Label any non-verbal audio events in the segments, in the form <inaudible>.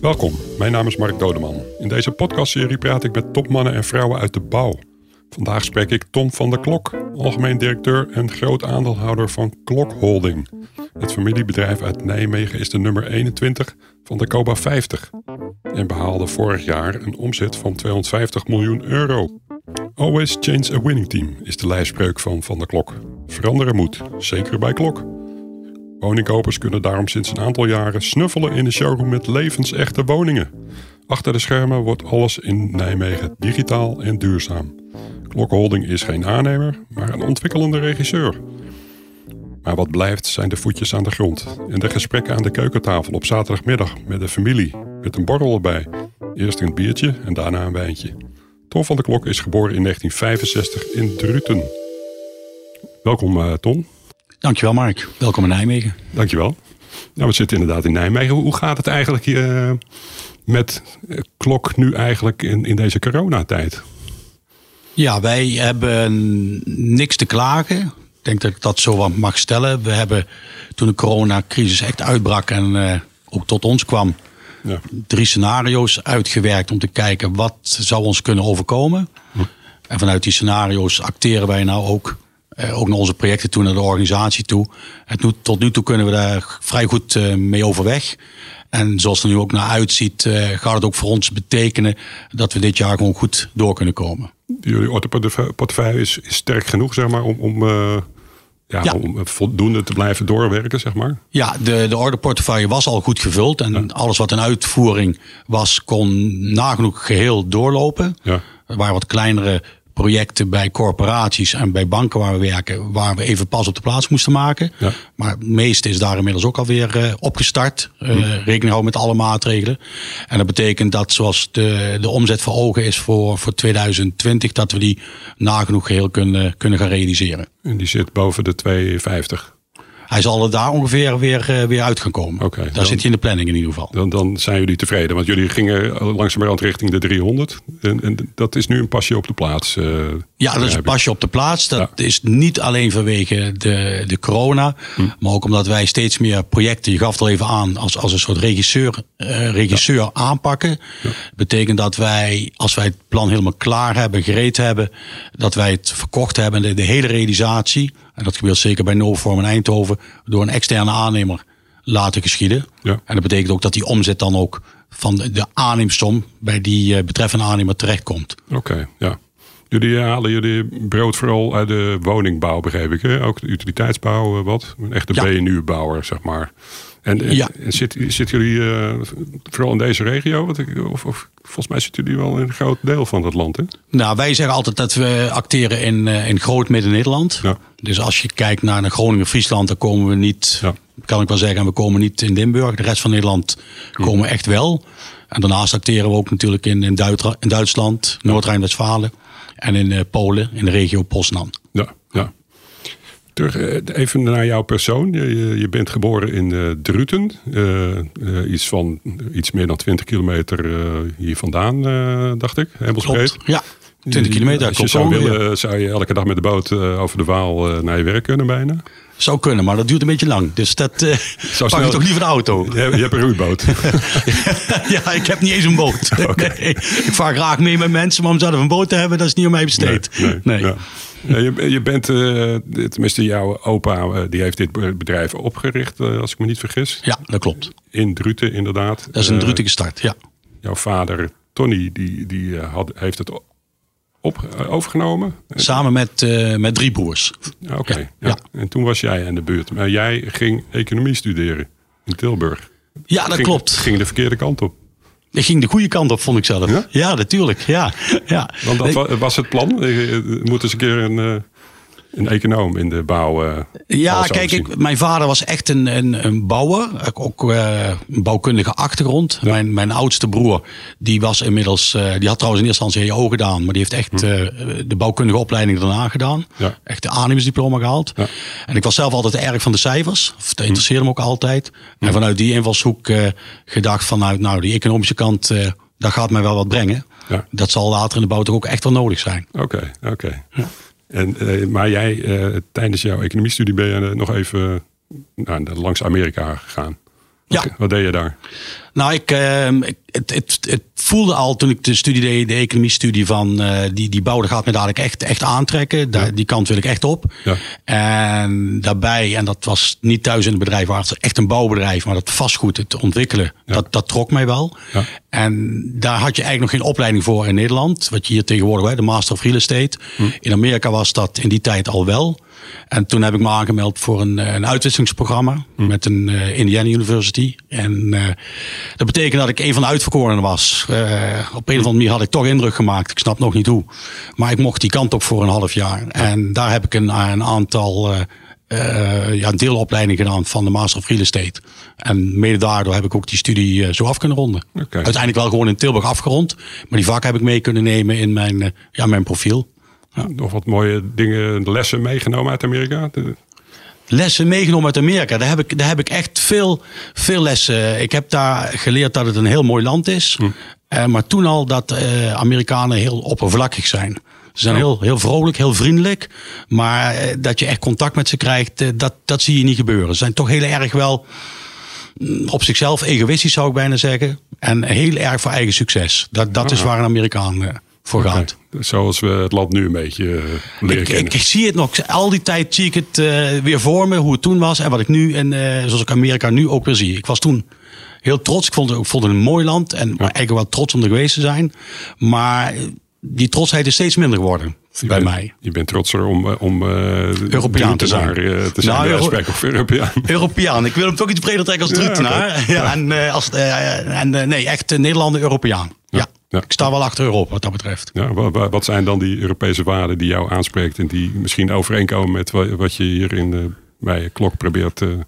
Welkom, mijn naam is Mark Dodeman. In deze podcastserie praat ik met topmannen en vrouwen uit de bouw. Vandaag spreek ik Tom van der Klok, algemeen directeur en groot aandeelhouder van Klok Holding. Het familiebedrijf uit Nijmegen is de nummer 21 van de Coba 50 en behaalde vorig jaar een omzet van 250 miljoen euro. Always change a winning team is de lijfspreuk van Van der Klok. Veranderen moet, zeker bij Klok. Woningkopers kunnen daarom sinds een aantal jaren snuffelen in de showroom met levensechte woningen. Achter de schermen wordt alles in Nijmegen digitaal en duurzaam. Klok Holding is geen aannemer, maar een ontwikkelende regisseur. Maar wat blijft zijn de voetjes aan de grond en de gesprekken aan de keukentafel op zaterdagmiddag met de familie, met een borrel erbij. Eerst een biertje en daarna een wijntje. Tom van der Klok is geboren in 1965 in Druten. Welkom uh, Tom. Dankjewel Mark. Welkom in Nijmegen. Dankjewel. Nou, we zitten inderdaad in Nijmegen. Hoe gaat het eigenlijk uh, met Klok nu eigenlijk in, in deze coronatijd? Ja, wij hebben niks te klagen. Ik denk dat ik dat zo wat mag stellen. We hebben toen de coronacrisis echt uitbrak en uh, ook tot ons kwam, ja. drie scenario's uitgewerkt om te kijken wat zou ons kunnen overkomen. Hm. En vanuit die scenario's acteren wij nou ook uh, ook naar onze projecten toe, naar de organisatie toe. En tot nu toe kunnen we daar vrij goed uh, mee overweg. En zoals het er nu ook naar uitziet, uh, gaat het ook voor ons betekenen dat we dit jaar gewoon goed door kunnen komen. Jullie orthoportefeuille is, is sterk genoeg, zeg maar, om, om, ja, ja, om voldoende te blijven doorwerken, zeg maar? Ja, de, de orderportefeuille was al goed gevuld. En ja. alles wat in uitvoering was, kon nagenoeg geheel doorlopen. Ja. Er waren wat kleinere projecten bij corporaties en bij banken waar we werken, waar we even pas op de plaats moesten maken. Ja. Maar het meeste is daar inmiddels ook alweer uh, opgestart. Uh, hm. Rekening houden met alle maatregelen. En dat betekent dat zoals de, de omzet voor ogen is voor, voor 2020, dat we die nagenoeg geheel kunnen, kunnen gaan realiseren. En die zit boven de 250? Hij zal er daar ongeveer weer, uh, weer uit gaan komen. Okay, daar dan, zit hij in de planning in ieder geval. Dan, dan zijn jullie tevreden, want jullie gingen langzamerhand richting de 300. En, en dat is nu een pasje op de plaats. Uh, ja, dat is een pasje op de plaats. Dat ja. is niet alleen vanwege de, de corona, hm. maar ook omdat wij steeds meer projecten, je gaf het al even aan, als, als een soort regisseur, uh, regisseur ja. aanpakken. Ja. betekent dat wij, als wij het plan helemaal klaar hebben, gereed hebben, dat wij het verkocht hebben, de, de hele realisatie en dat gebeurt zeker bij Novorm in Eindhoven, door een externe aannemer laten geschieden. Ja. En dat betekent ook dat die omzet dan ook van de aanneemsom bij die eh, betreffende aannemer terechtkomt. Oké, okay, ja. Jullie halen jullie brood vooral uit de woningbouw, begreep ik. Hè? Ook de utiliteitsbouw, eh, wat? Een echte ja. BNU-bouwer, zeg maar. En, ja. en zitten zit jullie uh, vooral in deze regio? Of, of, of, volgens mij zitten jullie wel in een groot deel van het land, hè? Nou, wij zeggen altijd dat we acteren in, uh, in groot Midden-Nederland. Ja. Dus als je kijkt naar, naar Groningen, Friesland, dan komen we niet, ja. kan ik wel zeggen, we komen niet in Limburg. De rest van Nederland komen we echt wel. En daarnaast acteren we ook natuurlijk in, in, Duit, in Duitsland, Noord-Rijn-Westfalen en in uh, Polen, in de regio Poznan. Terug even naar jouw persoon. Je, je bent geboren in uh, Druten. Uh, uh, iets van iets meer dan 20 kilometer hier vandaan, dacht ik. Klopt, ja. 20 kilometer. Als je zou willen, zou je elke dag met de boot over de Waal naar je werk kunnen bijna? Zou kunnen, maar dat duurt een beetje lang. Dus dat uh, pak snel... je toch liever de auto. Je, je hebt een roeiboot. <laughs> ja, ik heb niet eens een boot. <laughs> Okay. Nee, ik vaar graag mee met mensen, maar om zelf een boot te hebben, dat is niet om mij besteed. Nee, nee, nee. Ja. Je, je, bent, uh, tenminste jouw opa, uh, die heeft dit bedrijf opgericht, als ik me niet vergis. Ja, dat klopt. In Druten inderdaad. Dat is een Druten gestart, ja. Jouw vader, Tony, die, die had, heeft het op, overgenomen? Samen met, met drie broers. Oké, okay, ja. ja. En toen was jij aan de beurt. Maar jij ging economie studeren in Tilburg. Ja, dat ging, klopt. Ging de verkeerde kant op. Ik ging de goede kant op, vond ik zelf. Ja, ja natuurlijk. Ja, ja. Want dat was het plan? Moet eens een keer een, een econoom in de bouw. Uh, ja, kijk, ik, mijn vader was echt een, een, een bouwer. Ook uh, een bouwkundige achtergrond. Ja. Mijn, mijn oudste broer, die was inmiddels. Uh, die had trouwens in eerste instantie HO gedaan. Maar die heeft echt hm. de bouwkundige opleiding daarna gedaan. Ja. Echt de aannemersdiploma gehaald. Ja. En ik was zelf altijd erg van de cijfers. Of dat interesseerde me ook altijd. Hm. En vanuit die invalshoek gedacht vanuit, nou, die economische kant, dat gaat mij wel wat brengen. Dat zal later in de bouw toch ook echt wel nodig zijn. Oké, oké. Okay. En, uh, maar jij, uh, tijdens jouw economiestudie ben je nog even nou, langs Amerika gegaan. Ja. Wat, deed je daar? Nou, ik, uh, het, het, het, voelde al toen ik de studie deed, de economie-studie van uh, die, die bouw, gaat me dadelijk echt, echt aantrekken. Daar, Die kant wil ik echt op. Ja. En daarbij, en dat was niet thuis in het bedrijf, maar het echt een bouwbedrijf, maar dat vastgoed, het ontwikkelen, dat, dat trok mij wel. En daar had je eigenlijk nog geen opleiding voor in Nederland. Wat je hier tegenwoordig, hè, de Master of Real Estate. Hm. In Amerika was dat in die tijd al wel. En toen heb ik me aangemeld voor een, een uitwisselingsprogramma hm. met een uh, Indiana University. En uh, dat betekent dat ik een van de uitverkorenen was. Uh, op een of andere manier had ik toch indruk gemaakt. Ik snap nog niet hoe. Maar ik mocht die kant op voor een half jaar. En daar heb ik een, een aantal ja, deelopleidingen gedaan van de Master of Real Estate. En mede daardoor heb ik ook die studie zo af kunnen ronden. Uiteindelijk wel gewoon in Tilburg afgerond. Maar die vak heb ik mee kunnen nemen in mijn, ja, mijn profiel. Nog wat mooie dingen, lessen meegenomen uit Amerika? Lessen meegenomen uit Amerika. Daar heb ik, daar heb ik echt veel, veel lessen. Ik heb daar geleerd dat het een heel mooi land is. Hm. Uh, maar toen al dat uh, Amerikanen heel oppervlakkig zijn. Ze zijn heel, heel vrolijk, heel vriendelijk. Maar uh, dat je echt contact met ze krijgt, dat, dat zie je niet gebeuren. Ze zijn toch heel erg wel mm, op zichzelf egoïstisch, zou ik bijna zeggen. En heel erg voor eigen succes. Dat, dat is waar een Amerikaan voor gaat. Zoals we het land nu een beetje uh, leren ik, ik, ik, zie het nog. Al die tijd zie ik het uh, weer voor me, hoe het toen was. En wat ik nu, en uh, zoals ik Amerika nu ook weer zie. Ik was toen heel trots. Ik vond het, ik vond het een mooi land. En ja. eigenlijk wel trots om er geweest te zijn. Maar die trotsheid is steeds minder geworden. bij mij. Je bent trotser om, om Europeaan te zijn. te zijn nou, Euro of Europeaan. <laughs> Europeaan. Ik wil hem toch iets breder trekken als Druktenaar. Ja, ja, en als, en nee, echt Nederlander Europeaan. ja. Ja. Ik sta wel achter Europa wat dat betreft. Ja, wat zijn dan die Europese waarden die jou aanspreekt en die misschien overeenkomen met wat je hier in de, bij Klok probeert te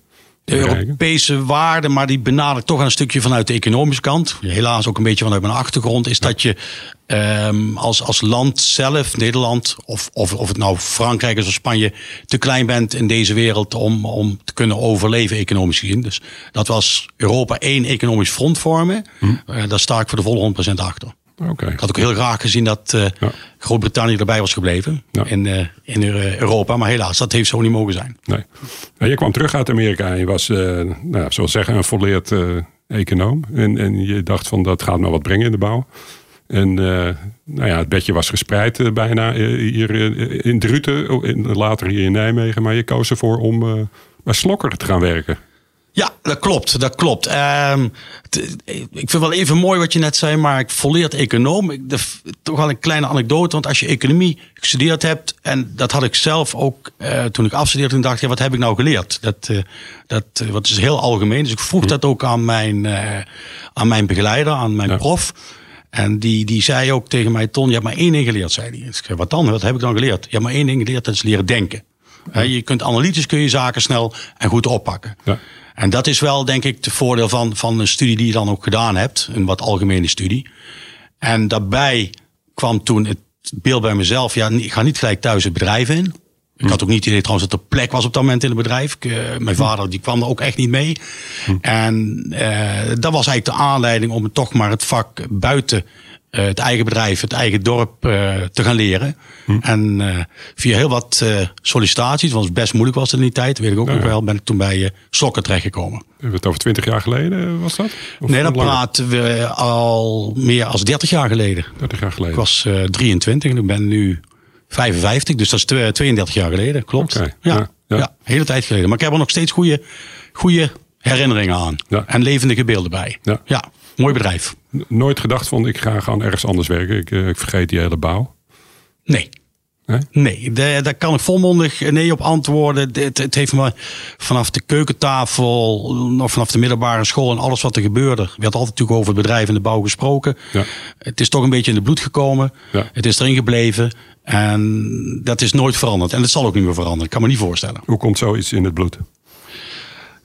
de Europese waarden, maar die benadert toch een stukje vanuit de economische kant. Helaas ook een beetje vanuit mijn achtergrond. Is dat je um, als, als land zelf, Nederland, of, of, of het nou Frankrijk is of Spanje, te klein bent in deze wereld om, om te kunnen overleven economisch gezien. Dus dat was Europa één economisch front vormen. Hm. Uh, daar sta ik voor de volle 100% achter. Okay. Ik had ook heel graag gezien dat uh, ja. Groot-Brittannië erbij was gebleven ja. in, uh, in Europa. Maar helaas, dat heeft zo niet mogen zijn. Nee. Nou, je kwam terug uit Amerika en je was, nou, zoals zeggen, een volleerd econoom. En, en je dacht van dat gaat nou wat brengen in de bouw. En nou ja, het bedje was gespreid bijna hier in Druten, later hier in Nijmegen. Maar je koos ervoor om bij Slokker te gaan werken. Ja, dat klopt. Dat klopt. Um, ik vind wel even mooi wat je net zei, maar ik volleerd econoom. Ik, de, toch wel een kleine anekdote, want als je economie gestudeerd hebt, en dat had ik zelf ook uh, toen ik afstudeerde, toen dacht ik, ja, wat heb ik nou geleerd? Dat, uh, dat uh, wat is heel algemeen. Dus ik vroeg hm. dat ook aan mijn, aan mijn begeleider, aan mijn ja. prof. En die, die zei ook tegen mij, Ton, je hebt maar één ding geleerd, zei hij. Ik zei, wat dan? Wat heb ik dan geleerd? Je hebt maar één ding geleerd, dat is leren denken. Ja. Je kunt analytisch kun je zaken snel en goed oppakken. Ja. En dat is wel, denk ik, het voordeel van, van een studie die je dan ook gedaan hebt. Een wat algemene studie. En daarbij kwam toen het beeld bij mezelf. Ja, ik ga niet gelijk thuis het bedrijf in. Ik had ook niet het idee trouwens dat er plek was op dat moment in het bedrijf. Ik, uh, mijn vader die kwam er ook echt niet mee. Hm. En uh, dat was eigenlijk de aanleiding om toch maar het vak buiten uh, het eigen bedrijf, het eigen dorp uh, te gaan leren. Hm. En uh, via heel wat sollicitaties, want het best moeilijk was in die tijd, weet ik ook nog wel, ben ik toen bij Sokken terechtgekomen. Hebben we het over twintig jaar geleden, was dat? Of nee, dan praten we al meer als 30 jaar geleden. 30 jaar geleden. Ik was 23 en ik ben nu 55, dus dat is 32 jaar geleden, klopt. Okay. Ja, ja, ja. ja, hele tijd geleden. Maar ik heb er nog steeds goede, goede herinneringen aan. En levendige beelden bij. Ja. ja, mooi bedrijf. Nooit gedacht van ik ga gewoon ergens anders werken. Ik, ik vergeet die hele bouw. Nee. Nee, daar, daar kan ik volmondig nee op antwoorden. Het, het, heeft me vanaf de keukentafel, nog vanaf de middelbare school en alles wat er gebeurde. werd altijd natuurlijk over het bedrijf en de bouw gesproken. Ja. Het is toch een beetje in de bloed gekomen. Ja. Het is erin gebleven. En dat is nooit veranderd. En het zal ook niet meer veranderen. Ik kan me niet voorstellen. Hoe komt zoiets in het bloed?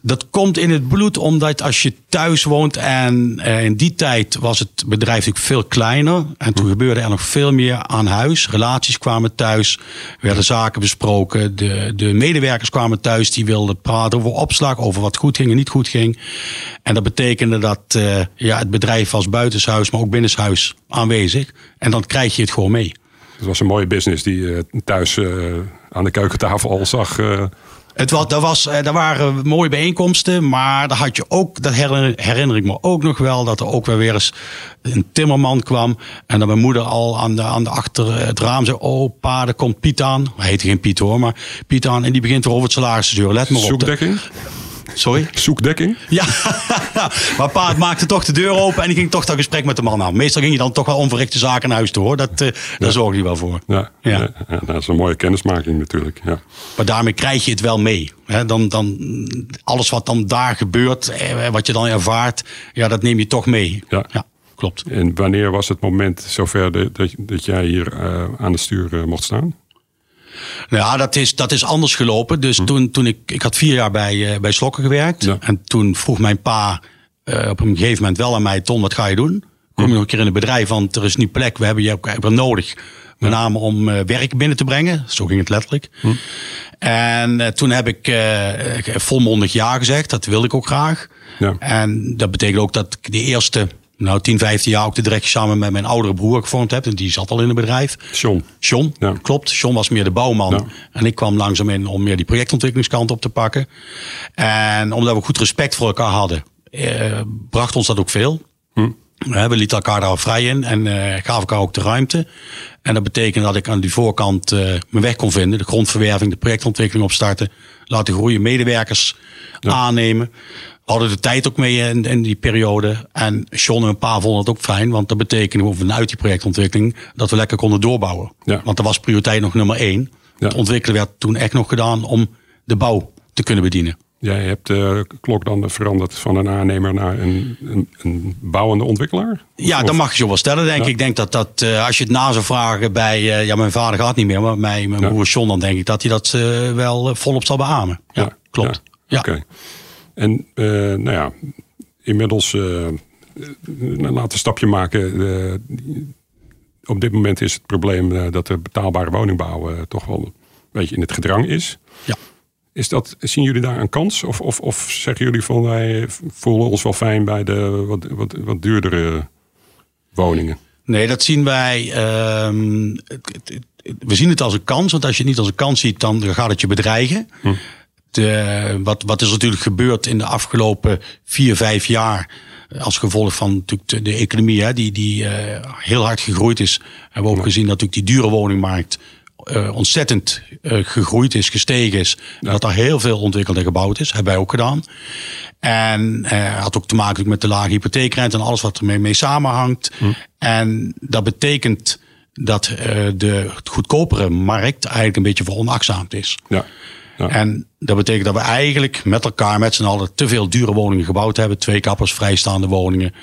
Dat komt in het bloed omdat als je thuis woont en uh, in die tijd was het bedrijf natuurlijk veel kleiner. En toen gebeurde er nog veel meer aan huis. Relaties kwamen thuis, werden zaken besproken. De, de medewerkers kwamen thuis, die wilden praten over opslag, over wat goed ging en niet goed ging. En dat betekende dat uh, ja, het bedrijf was buitenshuis, maar ook binnenshuis aanwezig. En dan krijg je het gewoon mee. Het was een mooie business die uh, thuis aan de keukentafel al zag Het was, dat, was, dat waren mooie bijeenkomsten, maar daar had je ook, dat herinner, ik me ook nog wel, dat er ook weer eens een timmerman kwam. En dat mijn moeder al aan de, aan de achter het raam zei: Oh, pa, er komt Piet aan. Hij heette geen Piet hoor, maar Piet aan. En die begint weer over het salaris te zeuren. Let maar op. Zoekdekking? Sorry? Zoekdekking? Ja, <laughs> maar pa maakte toch de deur open en die ging toch dat gesprek met de man aan. Meestal ging je dan toch wel onverrichte zaken naar huis toe hoor. Dat, uh, Daar zorg je wel voor. Ja, ja. ja, dat is een mooie kennismaking natuurlijk. Ja. Maar daarmee krijg je het wel mee. dan, dan, alles wat dan daar gebeurt, eh, wat je dan ervaart, ja, dat neem je toch mee. Ja. ja klopt. En wanneer was het moment zover dat, dat jij hier uh, aan het stuur mocht staan? Nou ja, dat is, dat is anders gelopen. Dus hm. toen, toen ik, ik had vier jaar bij, uh, bij Slokken gewerkt. En toen vroeg mijn pa uh, op een gegeven moment wel aan mij, Ton, wat ga je doen? Kom je hm. nog een keer in het bedrijf, want er is nu plek. We hebben je ook wel nodig. Met name om uh, werk binnen te brengen. Zo ging het letterlijk. Hm. En toen heb ik volmondig ja gezegd. Dat wilde ik ook graag. Ja. En dat betekent ook dat ik de eerste nou 10, 15 jaar ook de direct samen met mijn oudere broer gevormd heb. En die zat al in het bedrijf. John. John, ja. klopt. John was meer de bouwman. En ik kwam langzaam in om meer die projectontwikkelingskant op te pakken. En omdat we goed respect voor elkaar hadden, eh, bracht ons dat ook veel. Hm. We lieten elkaar daar vrij in en uh, gaven elkaar ook de ruimte. En dat betekende dat ik aan die voorkant uh, mijn weg kon vinden. De grondverwerving, de projectontwikkeling opstarten. Laten groeien, medewerkers aannemen hadden de tijd ook mee in, in, die periode. En Sean en een paar vonden het ook fijn. Want dat betekende vanuit die projectontwikkeling dat we lekker konden doorbouwen. Ja. Want dat was prioriteit nog nummer één. Het ontwikkelen werd toen echt nog gedaan om de bouw te kunnen bedienen. Jij hebt de klok dan veranderd van een aannemer naar een, een, een bouwende ontwikkelaar? Ja, dat mag je zo wel stellen, denk ik. Ik denk dat dat, uh, als je het na zou vragen bij, uh, ja, mijn vader gaat niet meer, maar bij mijn broer John, dan denk ik dat hij dat uh, wel volop zal beamen. Ja, klopt. Ja. Oké. En uh, nou ja, inmiddels uh, laten we een stapje maken. Op dit moment is het probleem dat de betaalbare woningbouw toch wel een beetje in het gedrang is. Ja. Is dat, zien jullie daar een kans? Of, of, of zeggen jullie van wij voelen ons wel fijn bij de wat, wat, wat duurdere woningen? Nee, dat zien wij. Ehm, we zien het als een kans. Want als je het niet als een kans ziet, dan gaat het je bedreigen. Hm. De, wat, wat is natuurlijk gebeurd in de afgelopen vier, vijf jaar. Als gevolg van natuurlijk de, de economie, hè, die, die uh, heel hard gegroeid is. Hebben we ook gezien dat natuurlijk die dure woningmarkt uh, ontzettend uh, gegroeid is, gestegen is. Dat er heel veel ontwikkeld en gebouwd is. Hebben wij ook gedaan. En uh, had ook te maken met de lage hypotheekrente en alles wat ermee mee samenhangt. Hm. En dat betekent dat de goedkopere markt eigenlijk een beetje veronachtzaamd is. Ja. En dat betekent dat we eigenlijk met elkaar, met z'n allen, te veel dure woningen gebouwd hebben. Twee kappers, vrijstaande woningen.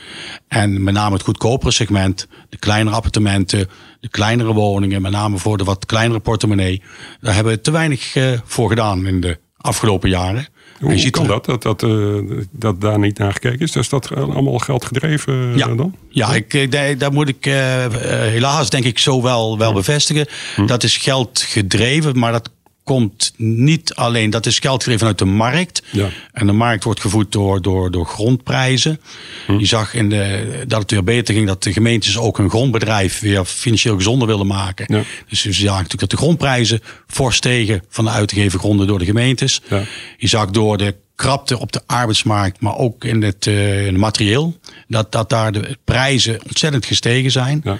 En met name het goedkopere segment, de kleinere appartementen, de kleinere woningen, met name voor de wat kleinere portemonnee. Daar hebben we te weinig uh, voor gedaan in de afgelopen jaren. Hoe ziet kan dat, dat, dat, uh, dat daar niet naar gekeken is? Dus dat allemaal geld gedreven ja. dan? Ja, ik, daar moet ik helaas denk ik zo wel, wel bevestigen. Hm. Dat is geld gedreven, maar dat komt niet alleen, dat is geld gegeven vanuit de markt. Ja. En de markt wordt gevoed door, door, door grondprijzen. Hm. Je zag in de, dat het weer beter ging, dat de gemeentes ook hun grondbedrijf weer financieel gezonder willen maken. Ja. Dus je zag natuurlijk dat de grondprijzen fors stegen van de uitgegeven gronden door de gemeentes. Ja. Je zag door de krapte op de arbeidsmarkt, maar ook in het, uh, in het materieel, dat, dat daar de prijzen ontzettend gestegen zijn. Ja.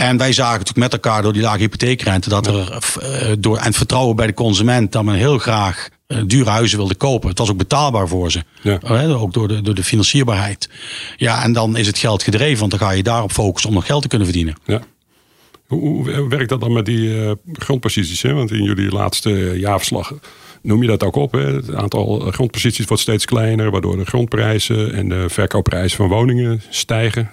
En wij zagen natuurlijk met elkaar door die lage hypotheekrente dat er uh, door en het vertrouwen bij de consument dat men heel graag uh, dure huizen wilde kopen. Het was ook betaalbaar voor ze. Ja. Uh, ook door de, door de financierbaarheid. Ja, en dan is het geld gedreven, want dan ga je daarop focussen om nog geld te kunnen verdienen. Ja. Hoe, hoe werkt dat dan met die grondposities? Hè? Want in jullie laatste jaarverslag noem je dat ook op. Hè? Het aantal grondposities wordt steeds kleiner, waardoor de grondprijzen en de verkoopprijzen van woningen stijgen.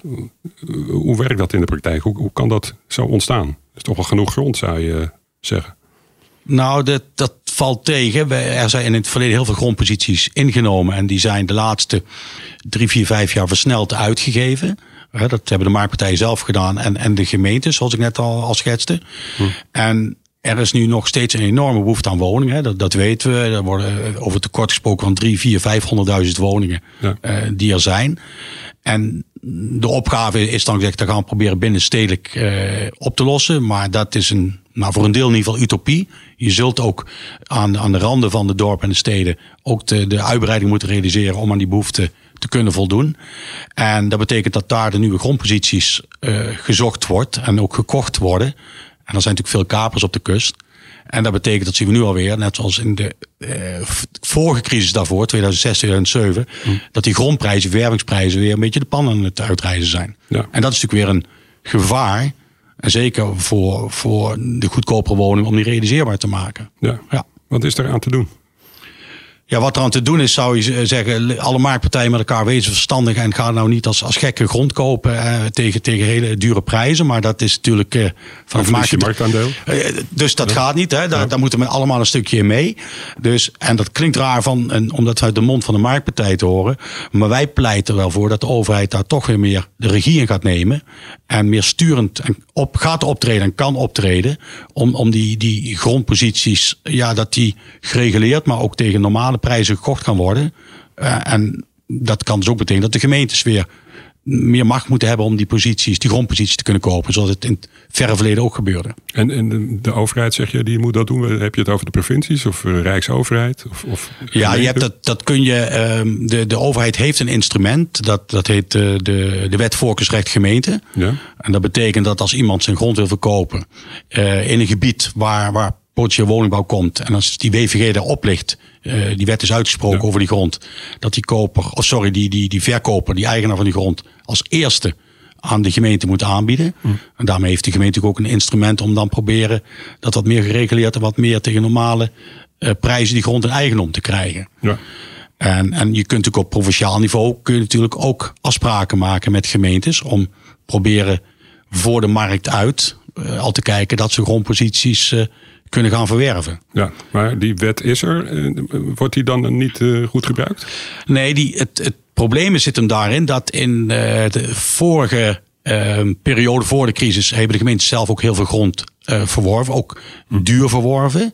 Hoe werkt dat in de praktijk? Hoe, hoe kan dat zo ontstaan? Er is toch wel genoeg grond, zou je zeggen. Nou, dat, dat valt tegen. Er zijn in het verleden heel veel grondposities ingenomen. En die zijn de laatste drie, vier, vijf jaar versneld uitgegeven. Dat hebben de marktpartijen zelf gedaan en, en de gemeentes, zoals ik net al, al schetste. Hm. En er is nu nog steeds een enorme behoefte aan woningen. Dat, dat weten we. Er worden eh, over tekort gesproken van 3, 4, 500.000 woningen ja. uh, die er zijn. En de opgave is dan gezegd, dat gaan we proberen binnenstedelijk uh, op te lossen. Maar dat is een nou, voor een deel in ieder geval utopie. Je zult ook aan, aan de randen van de dorpen en de steden ook de, de uitbreiding moeten realiseren om aan die behoeften te kunnen voldoen. En dat betekent dat daar de nieuwe grondposities uh, gezocht wordt en ook gekocht worden. En er zijn natuurlijk veel kapers op de kust. En dat betekent, dat zien we nu alweer, net zoals in de uh, vorige crisis daarvoor, 2006, 2007, mm. dat die grondprijzen, wervingsprijzen weer een beetje de pannen aan het uitreizen zijn. Ja. En dat is natuurlijk weer een gevaar. En zeker voor, voor de goedkopere woning om die realiseerbaar te maken. Ja. ja. Wat is er aan te doen? Ja, wat er aan te doen is, zou je zeggen, alle marktpartijen met elkaar wezen verstandig en ga nou niet als, als gekke grond kopen eh, tegen, tegen hele dure prijzen. Maar dat is natuurlijk eh, van het markt... marktaandeel. Eh, dus dat gaat niet, hè? Daar, daar moeten we allemaal een stukje in mee. Dus, en dat klinkt raar van, en, om dat uit de mond van de marktpartij te horen. Maar wij pleiten wel voor dat de overheid daar toch weer meer de regie in gaat nemen. En meer sturend en op, gaat optreden en kan optreden. Om, om die, die grondposities, ja, dat die gereguleerd, maar ook tegen normale prijzen gekocht kan worden. Uh, en dat kan dus ook betekenen dat de gemeentes weer meer macht moeten hebben om die posities, die grondposities te kunnen kopen. Zoals het in het verre verleden ook gebeurde. En, en de overheid, zeg je, die moet dat doen. Heb je het over de provincies of de Rijksoverheid? Of, of ja, je hebt dat, dat kun je. Uh, de, de overheid heeft een instrument. Dat, dat heet de, eh, de, de wet voorkeursrecht gemeente. Ja. En dat betekent dat als iemand zijn grond wil verkopen uh, in een gebied waar, waar potentieel woningbouw komt. En als die WVG daarop ligt, uh, die wet is uitgesproken over die grond. Dat die koper, of sorry, die, die, die verkoper, die eigenaar van die grond, als eerste aan de gemeente moet aanbieden. Hm. En daarmee heeft de gemeente ook een instrument om dan proberen dat wat meer gereguleerd en wat meer tegen normale uh, prijzen die grond in eigendom te krijgen. Ja. En, en je kunt natuurlijk op provinciaal niveau kun je natuurlijk ook afspraken maken met gemeentes om proberen voor de markt uit uh, al te kijken dat ze grondposities uh, kunnen gaan verwerven. Ja, maar die wet is er. Eh, wordt die dan niet eh, goed gebruikt? Nee, die, het, het probleem zit hem daarin dat in eh, de vorige periode voor de crisis hebben de gemeenten zelf ook heel veel grond verworven, ook hm. duur verworven.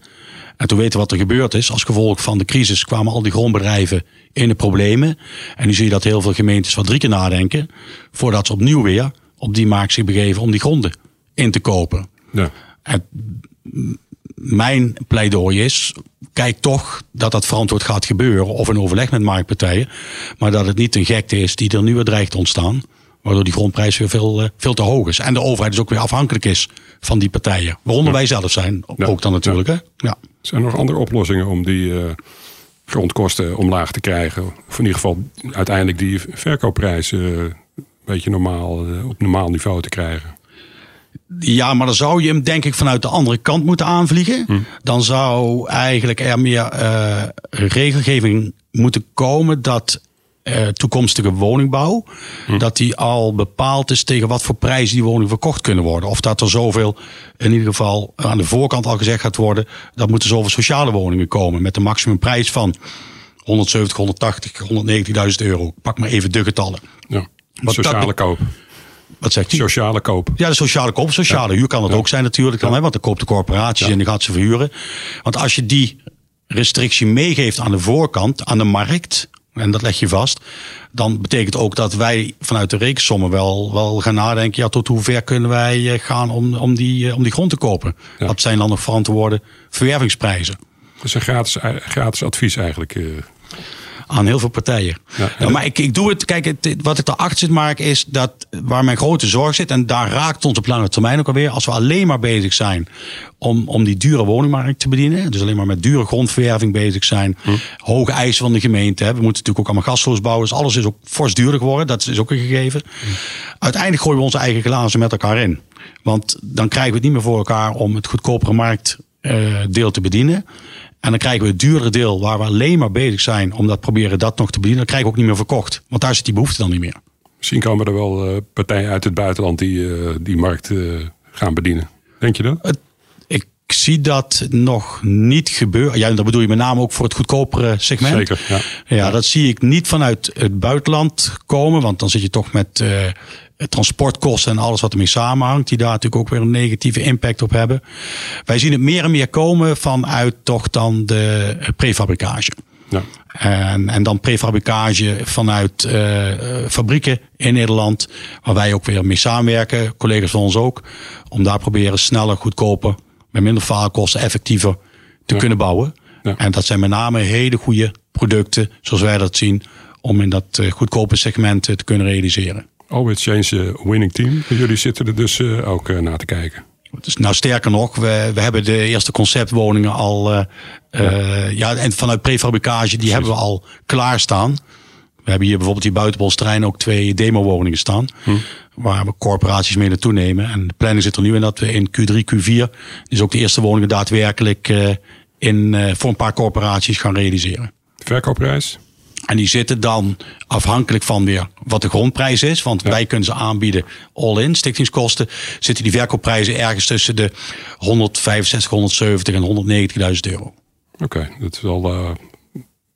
En toen weten we wat er gebeurd is. Als gevolg van de crisis kwamen al die grondbedrijven in de problemen. En nu zie je dat heel veel gemeentes wat drie keer nadenken. voordat ze opnieuw weer op die markt zich begeven om die gronden in te kopen. Ja. En mijn pleidooi is, kijk toch dat dat verantwoord gaat gebeuren. Of in overleg met marktpartijen. Maar dat het niet een gekte is die er nu weer dreigt te ontstaan. Waardoor die grondprijs weer veel, eh, veel te hoog is. En de overheid dus ook weer afhankelijk is van die partijen. Waaronder wij zelf zijn, ook dan natuurlijk. Hè? Ja. Zijn er nog andere oplossingen om die uh, grondkosten omlaag te krijgen? Of in ieder geval uiteindelijk die verkoopprijzen uh, een beetje normaal, op normaal niveau te krijgen? Ja, maar dan zou je hem denk ik vanuit de andere kant moeten aanvliegen. Hm. Dan zou eigenlijk er meer uh, regelgeving moeten komen dat uh, toekomstige woningbouw, hm. dat die al bepaald is tegen wat voor prijzen die woningen verkocht kunnen worden. Of dat er zoveel, in ieder geval aan de voorkant al gezegd gaat worden, dat moeten zoveel sociale woningen komen met een maximumprijs van 170, 180, 190.000 euro. Pak maar even de getallen. Ja, sociale koop. Wat zegt hij? Sociale koop. Ja, de sociale koop. Sociale huur kan het ook zijn natuurlijk dan. Hè, want dan koopt de corporaties en die gaat ze verhuren. Want als je die restrictie meegeeft aan de voorkant, aan de markt, en dat leg je vast, dan betekent ook dat wij vanuit de rekensommen wel, wel gaan nadenken, ja, tot hoe ver kunnen wij eh, gaan om, om, die, eh, om die grond te kopen? Wat zijn dan nog verantwoorde verwervingsprijzen? Dat is een gratis, gratis advies eigenlijk. Eh aan heel veel partijen. Ja, maar ik, ik doe het, kijk, het, wat ik erachter zit maken is dat waar mijn grote zorg zit, en daar raakt ons op lange termijn ook alweer, als we alleen maar bezig zijn om, om die dure woningmarkt te bedienen, dus alleen maar met dure grondverwerving bezig zijn, hm. hoge eisen van de gemeente, hè. we moeten natuurlijk ook allemaal gasloos bouwen, dus alles is ook fors duurder geworden, dat is ook een gegeven. Hm. Uiteindelijk gooien we onze eigen glazen met elkaar in. Want dan krijgen we het niet meer voor elkaar om het goedkopere marktdeel uh, te bedienen. En dan krijgen we het duurdere deel waar we alleen maar bezig zijn om dat proberen dat nog te bedienen. Dan krijgen we ook niet meer verkocht. Want daar zit die behoefte dan niet meer. Misschien komen er wel uh, partijen uit het buitenland die uh, die markt uh, gaan bedienen. Denk je dat? ik zie dat nog niet gebeuren. Ja, dat bedoel je met name ook voor het goedkopere segment. Zeker, ja. Ja, dat zie ik niet vanuit het buitenland komen. Want dan zit je toch met transportkosten en alles wat ermee samenhangt, die daar natuurlijk ook weer een negatieve impact op hebben. Wij zien het meer en meer komen vanuit toch dan de prefabricage. Ja. En, en dan prefabricage vanuit uh, fabrieken in Nederland, waar wij ook weer mee samenwerken, collega's van ons ook, om daar proberen sneller, goedkoper met minder faalkosten effectiever te kunnen bouwen. En dat zijn met name hele goede producten, zoals wij dat zien, om in dat goedkope segment te kunnen realiseren. Always Change Winning Team. Jullie zitten er dus ook naar te kijken. Dus nou, sterker nog, we, we hebben de eerste conceptwoningen al. Uh, ja. ja. en vanuit prefabricage, die hebben we al klaarstaan. We hebben hier bijvoorbeeld die buitenbolsterrein ook twee demo-woningen staan. Hm. Waar we corporaties mee naartoe nemen. En de planning zit er nu in dat we in Q3, Q4. dus ook de eerste woningen daadwerkelijk uh, in, uh, voor een paar corporaties gaan realiseren. Verkoopprijs? En die zitten dan afhankelijk van weer wat de grondprijs is. Want wij kunnen ze aanbieden all-in, stichtingskosten. Zitten die verkoopprijzen ergens tussen de 165, 170 en 190.000 euro. Oké, dat is al uh,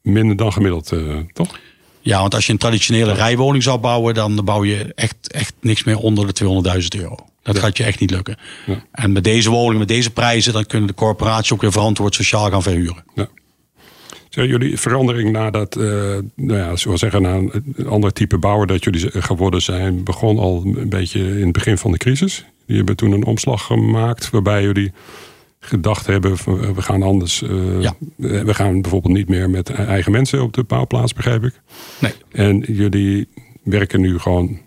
minder dan gemiddeld, uh, toch? Ja, want als je een traditionele rijwoning zou bouwen, dan bouw je echt, echt niks meer onder de 200.000 euro. Dat gaat je echt niet lukken. Ja. En met deze woningen, met deze prijzen, dan kunnen de corporaties ook weer verantwoord sociaal gaan verhuren. Ja. Jullie verandering nadat, uh, nou ja, zoals zeggen, na een ander type bouwer dat jullie geworden zijn, begon al een beetje in het begin van de crisis? Die hebben toen een omslag gemaakt waarbij jullie gedacht hebben, we gaan anders. Uh, ja. We gaan bijvoorbeeld niet meer met eigen mensen op de bouwplaats, begrijp ik. Nee. En jullie werken nu gewoon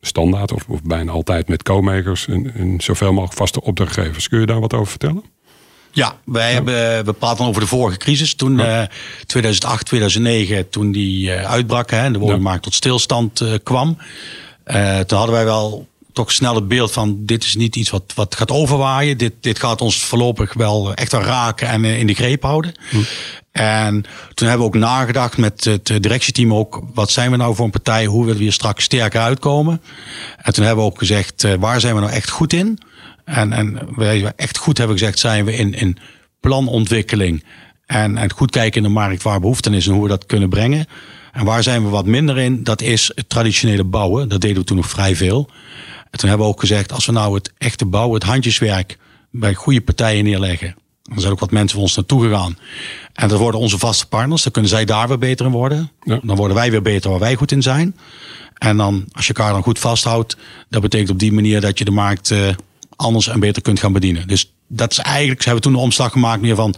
standaard of, of bijna altijd met co-makers en, en zoveel mogelijk vaste opdrachtgevers. Kun je daar wat over vertellen? Ja, wij hebben, we praten over de vorige crisis. Toen uh, 2008, 2009, toen die uh, uitbrak hè, en de woningmarkt tot stilstand uh, kwam. Toen hadden wij wel toch snel het beeld van dit is niet iets wat, wat gaat overwaaien. Dit, dit gaat ons voorlopig wel echt raken en in de greep houden. Hm. En toen hebben we ook nagedacht met het directieteam ook, wat zijn we nou voor een partij, hoe willen we hier straks sterker uitkomen. En toen hebben we ook gezegd, waar zijn we nou echt goed in? En, en wij echt goed hebben gezegd, zijn we in, in planontwikkeling. En, en goed kijken in de markt waar behoefte is en hoe we dat kunnen brengen. En waar zijn we wat minder in, dat is het traditionele bouwen. Dat deden we toen nog vrij veel. En toen hebben we ook gezegd, als we nou het echte bouwen, het handjeswerk bij goede partijen neerleggen. Dan zijn ook wat mensen van ons naartoe gegaan. En dat worden onze vaste partners. Dan kunnen zij daar weer beter in worden. Ja. Dan worden wij weer beter waar wij goed in zijn. En dan, als je elkaar dan goed vasthoudt, dat betekent op die manier dat je de markt uh, anders en beter kunt gaan bedienen. Dus dat is eigenlijk, ze hebben toen een omslag gemaakt meer van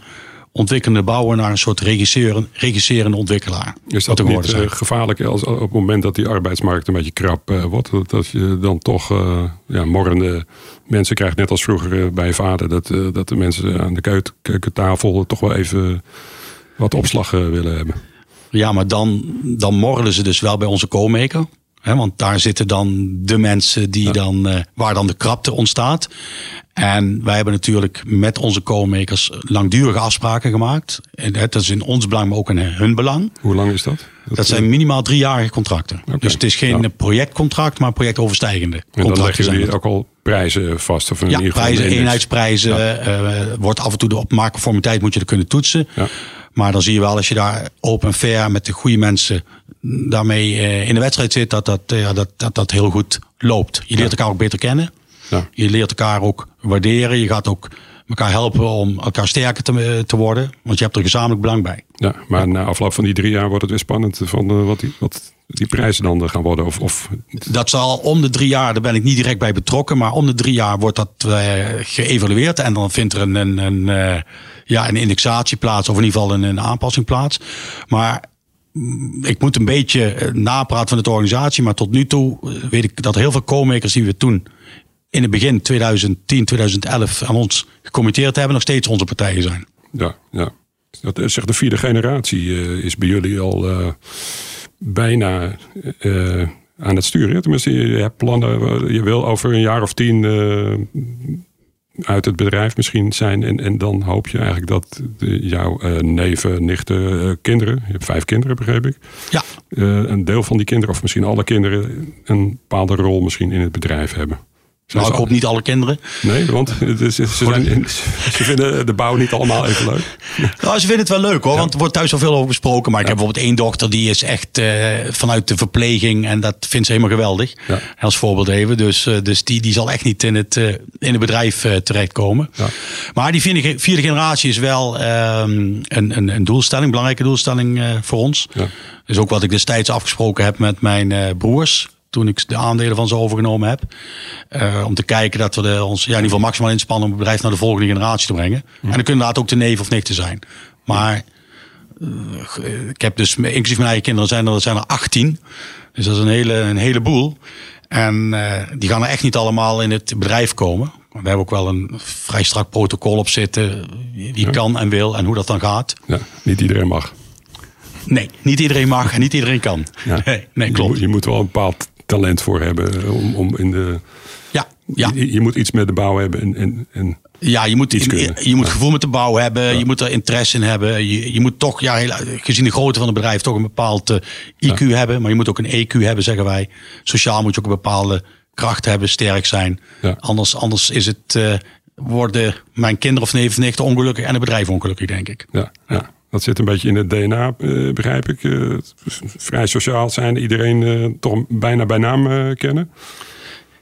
ontwikkelende bouwer naar een soort regisserende, regisserende ontwikkelaar. Is dat niet uh, gevaarlijk als, op het moment dat die arbeidsmarkt een beetje krap uh, wordt? Dat je dan toch uh, ja, morrende mensen krijgt, net als vroeger bij vader, dat, dat de mensen aan de keukentafel toch wel even wat opslag willen hebben. Ja, maar dan, dan morrelen ze dus wel bij onze co-maker want daar zitten dan de mensen die dan, uh, waar dan de krapte ontstaat. En wij hebben natuurlijk met onze co-makers langdurige afspraken gemaakt. En dat is in ons belang, maar ook in hun belang. Hoe lang is dat? Dat, zijn minimaal driejarige contracten. Dus het is geen projectcontract, maar projectoverstijgende contracten. En dan leggen jullie ook al prijzen vast? Of in ja, prijzen, eenheidsprijzen. Ja. Uh, wordt af en toe de opmaakconformiteit moet je er kunnen toetsen. Ja. Maar dan zie je wel, als je daar open fair met de goede mensen daarmee uh, in de wedstrijd zit, dat dat, dat, dat, dat heel goed loopt. Je leert elkaar ook beter kennen. Ja. Je leert elkaar ook waarderen. Je gaat ook elkaar helpen om elkaar sterker te, te worden. Want je hebt er gezamenlijk belang bij. Ja, maar na afloop van die drie jaar wordt het weer spannend van uh, wat, die, wat die prijzen dan gaan worden. Of, of... Dat zal om de drie jaar, daar ben ik niet direct bij betrokken. Maar om de drie jaar wordt dat geëvalueerd. En dan vindt er een, een, een ja, een indexatie plaats. Of in ieder geval een, een aanpassing plaats. Maar ik moet een beetje eh, napraten van de organisatie. Maar tot nu toe eh, weet ik dat heel veel co-makers die we toen in het begin 2010, 2011 aan ons gecommitteerd hebben, nog steeds onze partijen zijn. Ja, ja. Dat is de vierde generatie uh, is bij jullie al bijna aan het sturen. Tenminste, je hebt plannen, je wil over een jaar of tien uit het bedrijf misschien zijn. En, en dan hoop je eigenlijk dat de, jouw uh, neven, nichten, uh, kinderen, je hebt vijf kinderen begreep ik. Ja. Uh, een deel van die kinderen, of misschien alle kinderen, een bepaalde rol misschien in het bedrijf hebben. Nou, ik hoop niet alle kinderen. Nee, want ze, ze, ze, vinden de bouw niet allemaal even leuk. <laughs> Nou, ze vinden het wel leuk hoor, want er wordt thuis al veel over besproken. Maar ik heb bijvoorbeeld één dochter die is echt uh, vanuit de verpleging en dat vindt ze helemaal geweldig. Ja. Als voorbeeld even. Dus, uh, dus die, die zal echt niet in het, uh, in het bedrijf terechtkomen. Ja. Maar die vierde, vierde generatie is wel um, een, een, een doelstelling, een belangrijke doelstelling voor ons. Ja. Dus ook wat ik destijds afgesproken heb met mijn broers toen ik de aandelen van ze overgenomen heb. Uh, om te kijken dat we de, ons ja, in ieder geval maximaal inspannen om het bedrijf naar de volgende generatie te brengen. En dan kunnen inderdaad ook de neef of te zijn. Maar uh, ik heb dus, inclusief mijn eigen kinderen, zijn er, zijn er 18. Dus dat is een, hele, een heleboel. En uh, die gaan er echt niet allemaal in het bedrijf komen. We hebben ook wel een vrij strak protocol op zitten. Wie kan en wil en hoe dat dan gaat. Ja, niet iedereen mag. Nee, niet iedereen mag en niet iedereen kan. Ja. <laughs> Nee, nee, klopt. Je, je, moet wel een bepaald talent voor hebben om, om in de. Ja, ja. Je, je, moet iets met de bouw hebben en, en, en ja, je moet, in, je moet gevoel met de bouw hebben. Je moet er interesse in hebben. Je, je moet toch, ja, heel, gezien de grootte van het bedrijf, toch een bepaald uh, eh, IQ hebben. Maar je moet ook een EQ hebben, zeggen wij. Sociaal moet je ook een bepaalde kracht hebben, sterk zijn. Anders, anders is het, uh, worden mijn kinderen of neven nichten ongelukkig en het bedrijf ongelukkig, denk ik. Ja, ja. Dat zit een beetje in het DNA, uh, begrijp ik. vrij sociaal zijn, iedereen toch bijna bij naam kennen.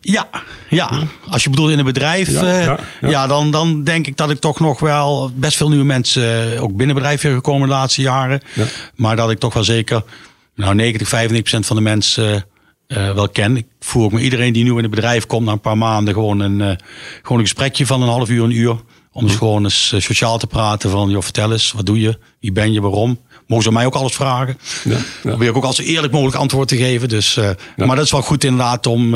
Ja, ja, als je bedoelt in een bedrijf, ja, ja, dan, dan denk ik dat ik toch nog wel best veel nieuwe mensen ook binnen bedrijf weer gekomen de laatste jaren. Maar dat ik toch wel zeker, nou 90, 95 procent van de mensen uh, wel ken. Ik voer ook met iedereen die nieuw in het bedrijf komt na een paar maanden gewoon een, uh, gewoon een gesprekje van een half uur, een uur. Om eens mhm. gewoon eens uh, sociaal te praten van, joh, vertel eens, wat doe je? Wie ben je? Waarom? Mogen ze mij ook alles vragen? Ja, ja. Probeer ik ook als eerlijk mogelijk antwoord te geven. Dus, Maar dat is wel goed inderdaad om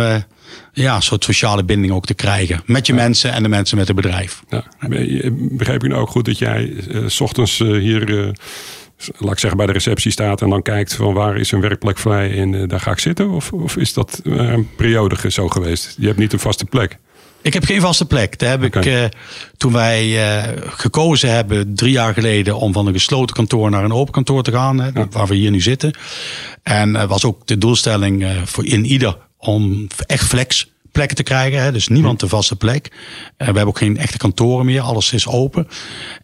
ja, een soort sociale binding ook te krijgen. Met je mensen en de mensen met het bedrijf. Ja. Begrijp ik nou ook goed dat jij s ochtends hier laat ik zeggen, bij de receptie staat en dan kijkt van waar is een werkplek vrij en uh, daar ga ik zitten? Of, of is dat uh, een periode zo geweest? Je hebt niet een vaste plek. Ik heb geen vaste plek. Daar heb ik, uh, toen wij gekozen hebben drie jaar geleden om van een gesloten kantoor naar een open kantoor te gaan, hè, waar we hier nu zitten. En was ook de doelstelling voor in ieder om echt flex plekken te krijgen. Hè? Dus niemand de vaste plek. We hebben ook geen echte kantoren meer. Alles is open.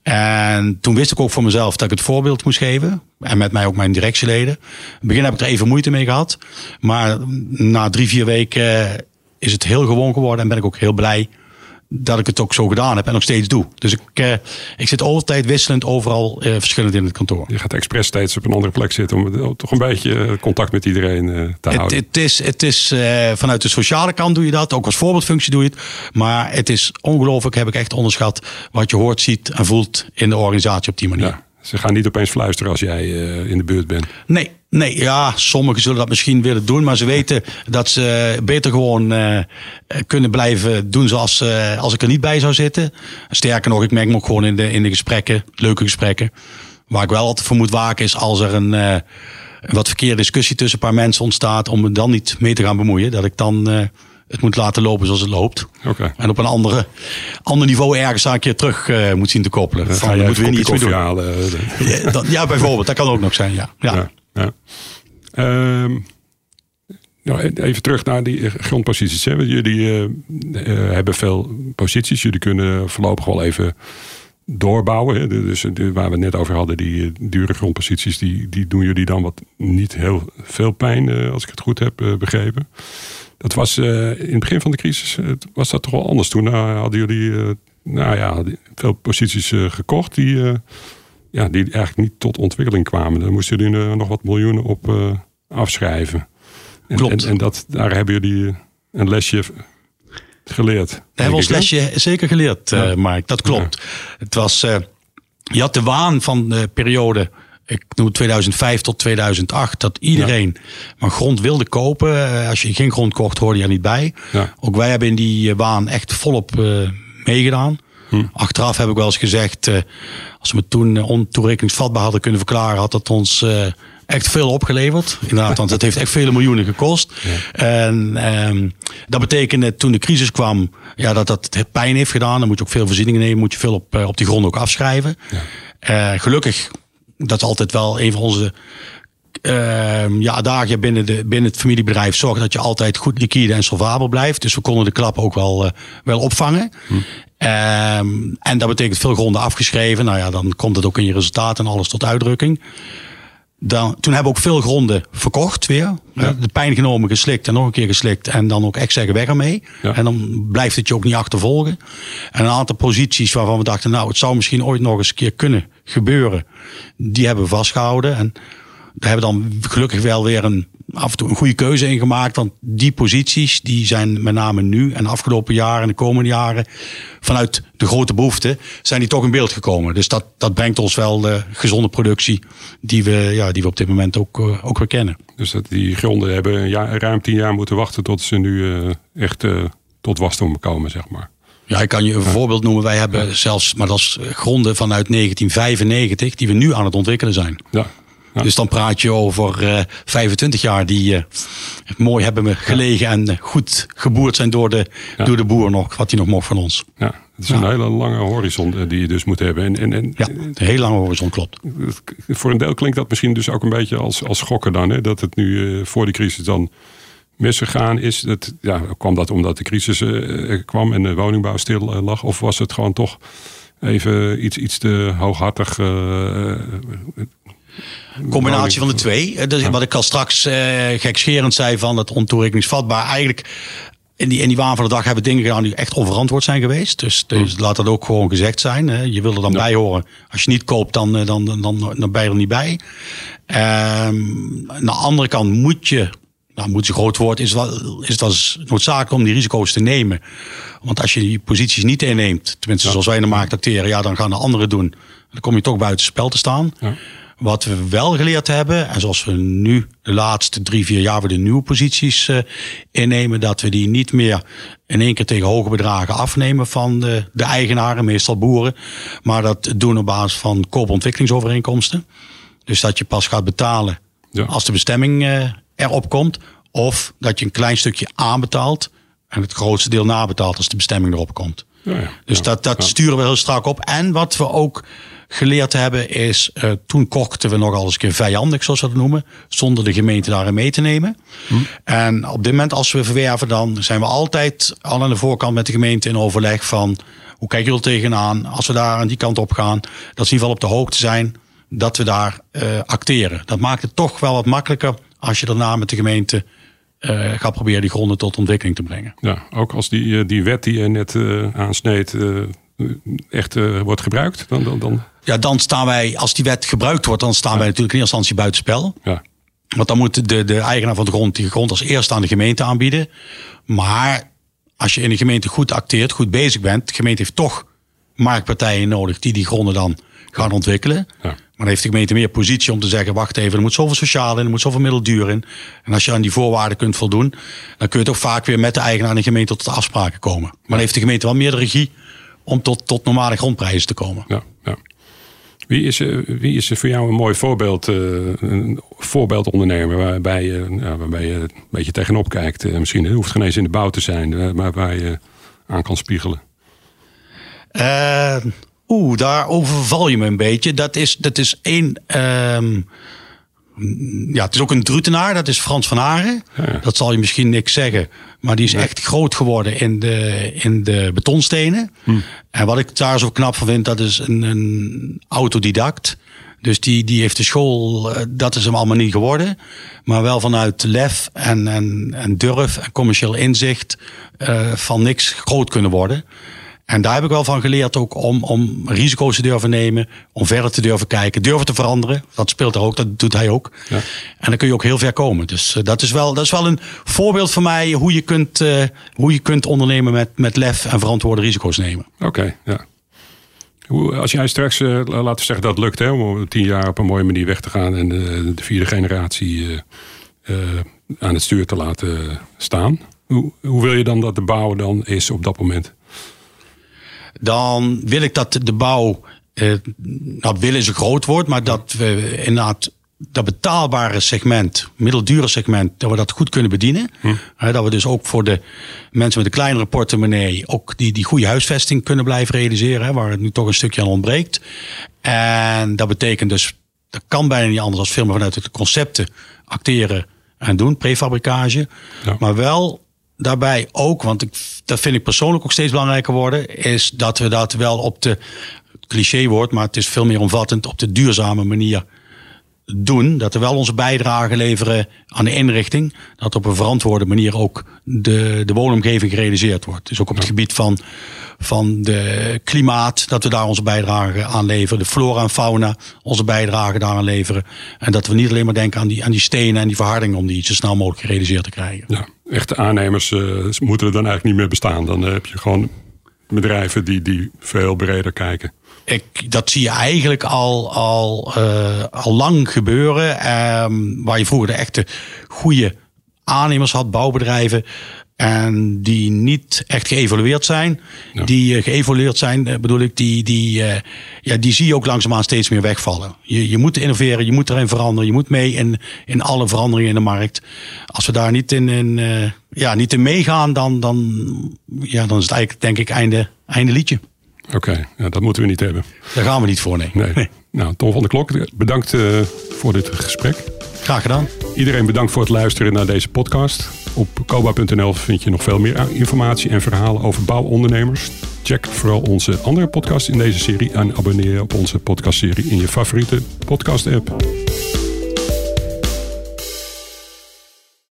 En toen wist ik ook voor mezelf dat ik het voorbeeld moest geven. En met mij ook mijn directieleden. In het begin heb ik er even moeite mee gehad. Maar na drie, vier weken is het heel gewoon geworden. En ben ik ook heel blij dat ik het ook zo gedaan heb en nog steeds doe. Dus ik, uh, ik zit altijd wisselend overal uh, verschillend in het kantoor. Je gaat expres steeds op een andere plek zitten om toch een beetje contact met iedereen uh, te het, houden. Het is, het is vanuit de sociale kant doe je dat, ook als voorbeeldfunctie doe je het. Maar het is ongelooflijk, heb ik echt onderschat, wat je hoort, ziet en voelt in de organisatie op die manier. Ja. Ze gaan niet opeens fluisteren als jij uh, in de buurt bent. Nee, nee, ja, sommigen zullen dat misschien willen doen, maar ze weten dat ze beter gewoon uh, kunnen blijven doen zoals uh, als ik er niet bij zou zitten. Sterker nog, ik merk me ook gewoon in de, in de gesprekken, leuke gesprekken. Waar ik wel altijd voor moet waken is als er een, een wat verkeerde discussie tussen een paar mensen ontstaat, om me dan niet mee te gaan bemoeien. Dat ik dan het moet laten lopen zoals het loopt. Okay. En op een andere, ander niveau ergens een keer terug uh, moet zien te koppelen. Dan van, moeten we niet iets meer doen. Halen. ja, dat, ja, bijvoorbeeld. Dat kan ook nog zijn, ja. ja. ja, ja. Nou, even terug naar die grondposities. Hè. Jullie uh, uh, hebben veel posities. Jullie kunnen voorlopig wel even doorbouwen. Hè. Dus waar we het net over hadden, die dure grondposities, die, die doen jullie dan wat niet heel veel pijn, als ik het goed heb begrepen. Dat was in het begin van de crisis was dat toch wel anders. Toen hadden jullie nou ja, veel posities gekocht die, ja, die eigenlijk niet tot ontwikkeling kwamen. Daar moesten jullie nog wat miljoenen op afschrijven. En, Klopt. En, en, dat, daar hebben jullie een lesje geleerd. Daar hebben we ons lesje zeker geleerd, ja. Mark. Dat klopt. Het was, je had de waan van de periode ik noem 2005 tot 2008, dat iedereen maar grond wilde kopen. Eh, als je geen grond kocht, hoorde je er niet bij. Ja. Ook wij hebben in die eh, baan echt volop uh, meegedaan. Hm. Achteraf heb ik wel eens gezegd, uh, als we me toen ontoerekeningsvatbaar hadden kunnen verklaren, had dat ons uh, echt veel opgeleverd. Inderdaad, want het heeft echt vele miljoenen gekost. Ja. En um, dat betekende toen de crisis kwam, ja, dat dat pijn heeft gedaan. Dan moet je ook veel voorzieningen nemen, moet je veel op, op die grond ook afschrijven. Ja. gelukkig dat is altijd wel een van onze uh, ja, dagen binnen, de, binnen het familiebedrijf. Zorg dat je altijd goed liquide en solvabel blijft. Dus we konden de klap ook wel, uh, wel opvangen. Hm. Um, en dat betekent veel gronden afgeschreven. Nou ja, dan komt het ook in je resultaat en alles tot uitdrukking. Dan, toen hebben we ook veel gronden verkocht weer. Ja. De pijn genomen, geslikt en nog een keer geslikt. En dan ook echt zeggen weg ermee. Ja. En dan blijft het je ook niet achtervolgen. En een aantal posities waarvan we dachten, nou het zou misschien ooit nog eens een keer kunnen gebeuren. Die hebben we vastgehouden. En daar hebben we dan gelukkig wel weer een af en toe een goede keuze in gemaakt. Want die posities die zijn met name nu en de afgelopen jaren en de komende jaren vanuit de grote behoeften zijn die toch in beeld gekomen. Dus dat, dat brengt ons wel de gezonde productie die we, ja, die we op dit moment ook, uh, ook weer kennen. Dus dat die gronden hebben jaar, ruim tien jaar moeten wachten tot ze nu uh, echt uh, tot wasdom komen, zeg maar. Ja, ik kan je een voorbeeld noemen. Wij hebben zelfs, maar dat is gronden vanuit 1995, die we nu aan het ontwikkelen zijn. Ja. Dus dan praat je over uh, 25 jaar die uh, mooi hebben gelegen en goed geboerd zijn door de, door de boer nog, wat hij nog mocht van ons. Ja, het is een hele lange horizon die je dus moet hebben. En, en, en, ja, een hele lange horizon, klopt. Voor een deel klinkt dat misschien dus ook een beetje als, als schokken dan. Hè? Dat het nu uh, voor de crisis dan misgegaan is. Dat, ja, kwam dat omdat de crisis uh, kwam en de woningbouw stil uh, lag? Of was het gewoon toch even iets, iets te hooghartig? Combinatie van de twee. Dus wat ik al straks uh, gekscherend zei van het ontoerekeningsvatbaar. Eigenlijk in die, in die waan van de dag hebben dingen gedaan die echt onverantwoord zijn geweest. Dus, dus laat dat ook gewoon gezegd zijn. Hè. Je wil er dan ja. bij horen. Als je niet koopt, dan, dan, dan, dan, dan ben je er niet bij. Um, aan de andere kant moet je nou, moet ze groot worden, is, wel, is het als noodzakelijk om die risico's te nemen. Want als je die posities niet inneemt, tenminste ja. zoals wij in de markt acteren, ja, dan gaan de anderen doen. Dan kom je toch buiten spel te staan. Ja. Wat we wel geleerd hebben, en zoals we nu de laatste drie, vier jaar weer de nieuwe posities uh, innemen, dat we die niet meer in één keer tegen hoge bedragen afnemen van de, de eigenaren, meestal boeren, maar dat doen op basis van koopontwikkelingsovereenkomsten. Dus dat je pas gaat betalen ja. als de bestemming uh, erop komt, of dat je een klein stukje aanbetaalt en het grootste deel nabetaalt als de bestemming erop komt. Ja, ja, dus dat, dat sturen we heel strak op. En wat we ook geleerd hebben is, uh, toen kochten we nogal eens een keer vijandig, zoals we dat noemen, zonder de gemeente daarin mee te nemen. Hm. En op dit moment, als we verwerven, dan zijn we altijd al aan de voorkant met de gemeente in overleg van, hoe kijken jullie tegenaan? Als we daar aan die kant op gaan, dat ze in ieder geval op de hoogte zijn dat we daar uh, acteren. Dat maakt het toch wel wat makkelijker als je daarna met de gemeente uh, gaat proberen die gronden tot ontwikkeling te brengen. Ja, ook als die, die wet die je net uh, aansneed echt uh, wordt gebruikt, dan, dan, dan, Ja, dan staan wij, als die wet gebruikt wordt, dan staan ja. wij natuurlijk in eerste instantie buitenspel. Ja. Want dan moet de, de eigenaar van de grond die grond als eerste aan de gemeente aanbieden. Maar als je in de gemeente goed acteert, goed bezig bent, de gemeente heeft toch marktpartijen nodig die die gronden dan gaan ontwikkelen. Ja. Maar dan heeft de gemeente meer positie om te zeggen: wacht even, er moet zoveel sociaal in, er moet zoveel middelduur in. En als je aan die voorwaarden kunt voldoen, dan kun je toch vaak weer met de eigenaar en de gemeente tot de afspraken komen. Maar dan heeft de gemeente wel meer de regie om tot, tot normale grondprijzen te komen. Ja, ja. Wie, is, wie is voor jou een mooi voorbeeld, een voorbeeldondernemer waarbij je, waarbij je een beetje tegenop kijkt? Misschien het hoeft geen eens in de bouw te zijn, maar waar je aan kan spiegelen. Uh, Oeh, daar overval je me een beetje. Dat is, dat is één. Um, ja, het is ook een Drutenaar, dat is Frans van Haren. Ja. Dat zal je misschien niks zeggen. Maar die is echt groot geworden in de, in de betonstenen. Hm. En wat ik daar zo knap van vind, dat is een, een autodidact. Dus die, die heeft de school, dat is hem allemaal niet geworden. Maar wel vanuit lef en, en, en durf en commercieel inzicht uh, van niks groot kunnen worden. En daar heb ik wel van geleerd ook om, om risico's te durven nemen, om verder te durven kijken, durven te veranderen. Dat speelt er ook, dat doet hij ook. Ja. En dan kun je ook heel ver komen. Dus uh, dat, is wel, dat is wel een voorbeeld voor mij hoe je kunt, uh, hoe je kunt ondernemen met, met lef en verantwoorde risico's nemen. Oké, okay, ja. Hoe, als jij straks, uh, laten we zeggen dat lukt, hè, om tien jaar op een mooie manier weg te gaan en de, de vierde generatie aan het stuur te laten staan. Hoe, hoe wil je dan dat de bouw dan is op dat moment? Dan wil ik dat de bouw, eh, nou willen ze groot wordt, maar dat we inderdaad dat betaalbare segment, middeldure segment, dat we dat goed kunnen bedienen. Hm. dat we dus ook voor de mensen met een kleinere portemonnee ook die, die goede huisvesting kunnen blijven realiseren, waar het nu toch een stukje aan ontbreekt. En dat betekent dus, dat kan bijna niet anders als veel meer vanuit de concepten acteren en doen, prefabricage. Ja. Maar wel daarbij ook, want ik, dat vind ik persoonlijk ook steeds belangrijker worden, is dat we dat wel op de cliché woord, maar het is veel meer omvattend op de duurzame manier doen. Dat we wel onze bijdrage leveren aan de inrichting. Dat op een verantwoorde manier ook de, de woonomgeving gerealiseerd wordt. Dus ook op het gebied van, van de klimaat, dat we daar onze bijdrage aan leveren. De flora en fauna, onze bijdrage daaraan leveren. En dat we niet alleen maar denken aan die, aan die stenen en die verharding om die zo snel mogelijk gerealiseerd te krijgen. Ja, echte aannemers uh, moeten er dan eigenlijk niet meer bestaan. Dan heb je gewoon bedrijven die, die veel breder kijken. Ik, dat zie je eigenlijk al, al, uh, al lang gebeuren. Um, waar je vroeger de echte goede aannemers had, bouwbedrijven. En die niet echt geëvalueerd zijn. Die uh, geëvalueerd zijn, uh, bedoel ik, die, die, uh, ja, die zie je ook langzaamaan steeds meer wegvallen. Je, je moet innoveren, je moet erin veranderen, je moet mee in, in alle veranderingen in de markt. Als we daar niet in, in, ja, niet in meegaan, dan, dan, ja, dan is het eigenlijk, denk ik, einde, einde liedje. Oké, ja, dat moeten we niet hebben. Daar gaan we niet voor, nee. nee. Nou, Tom van der Klok, bedankt uh, voor dit gesprek. Graag gedaan. Iedereen bedankt voor het luisteren naar deze podcast. Op koba.nl vind je nog veel meer informatie en verhalen over bouwondernemers. Check vooral onze andere podcast in deze serie en abonneer op onze podcastserie in je favoriete podcast-app.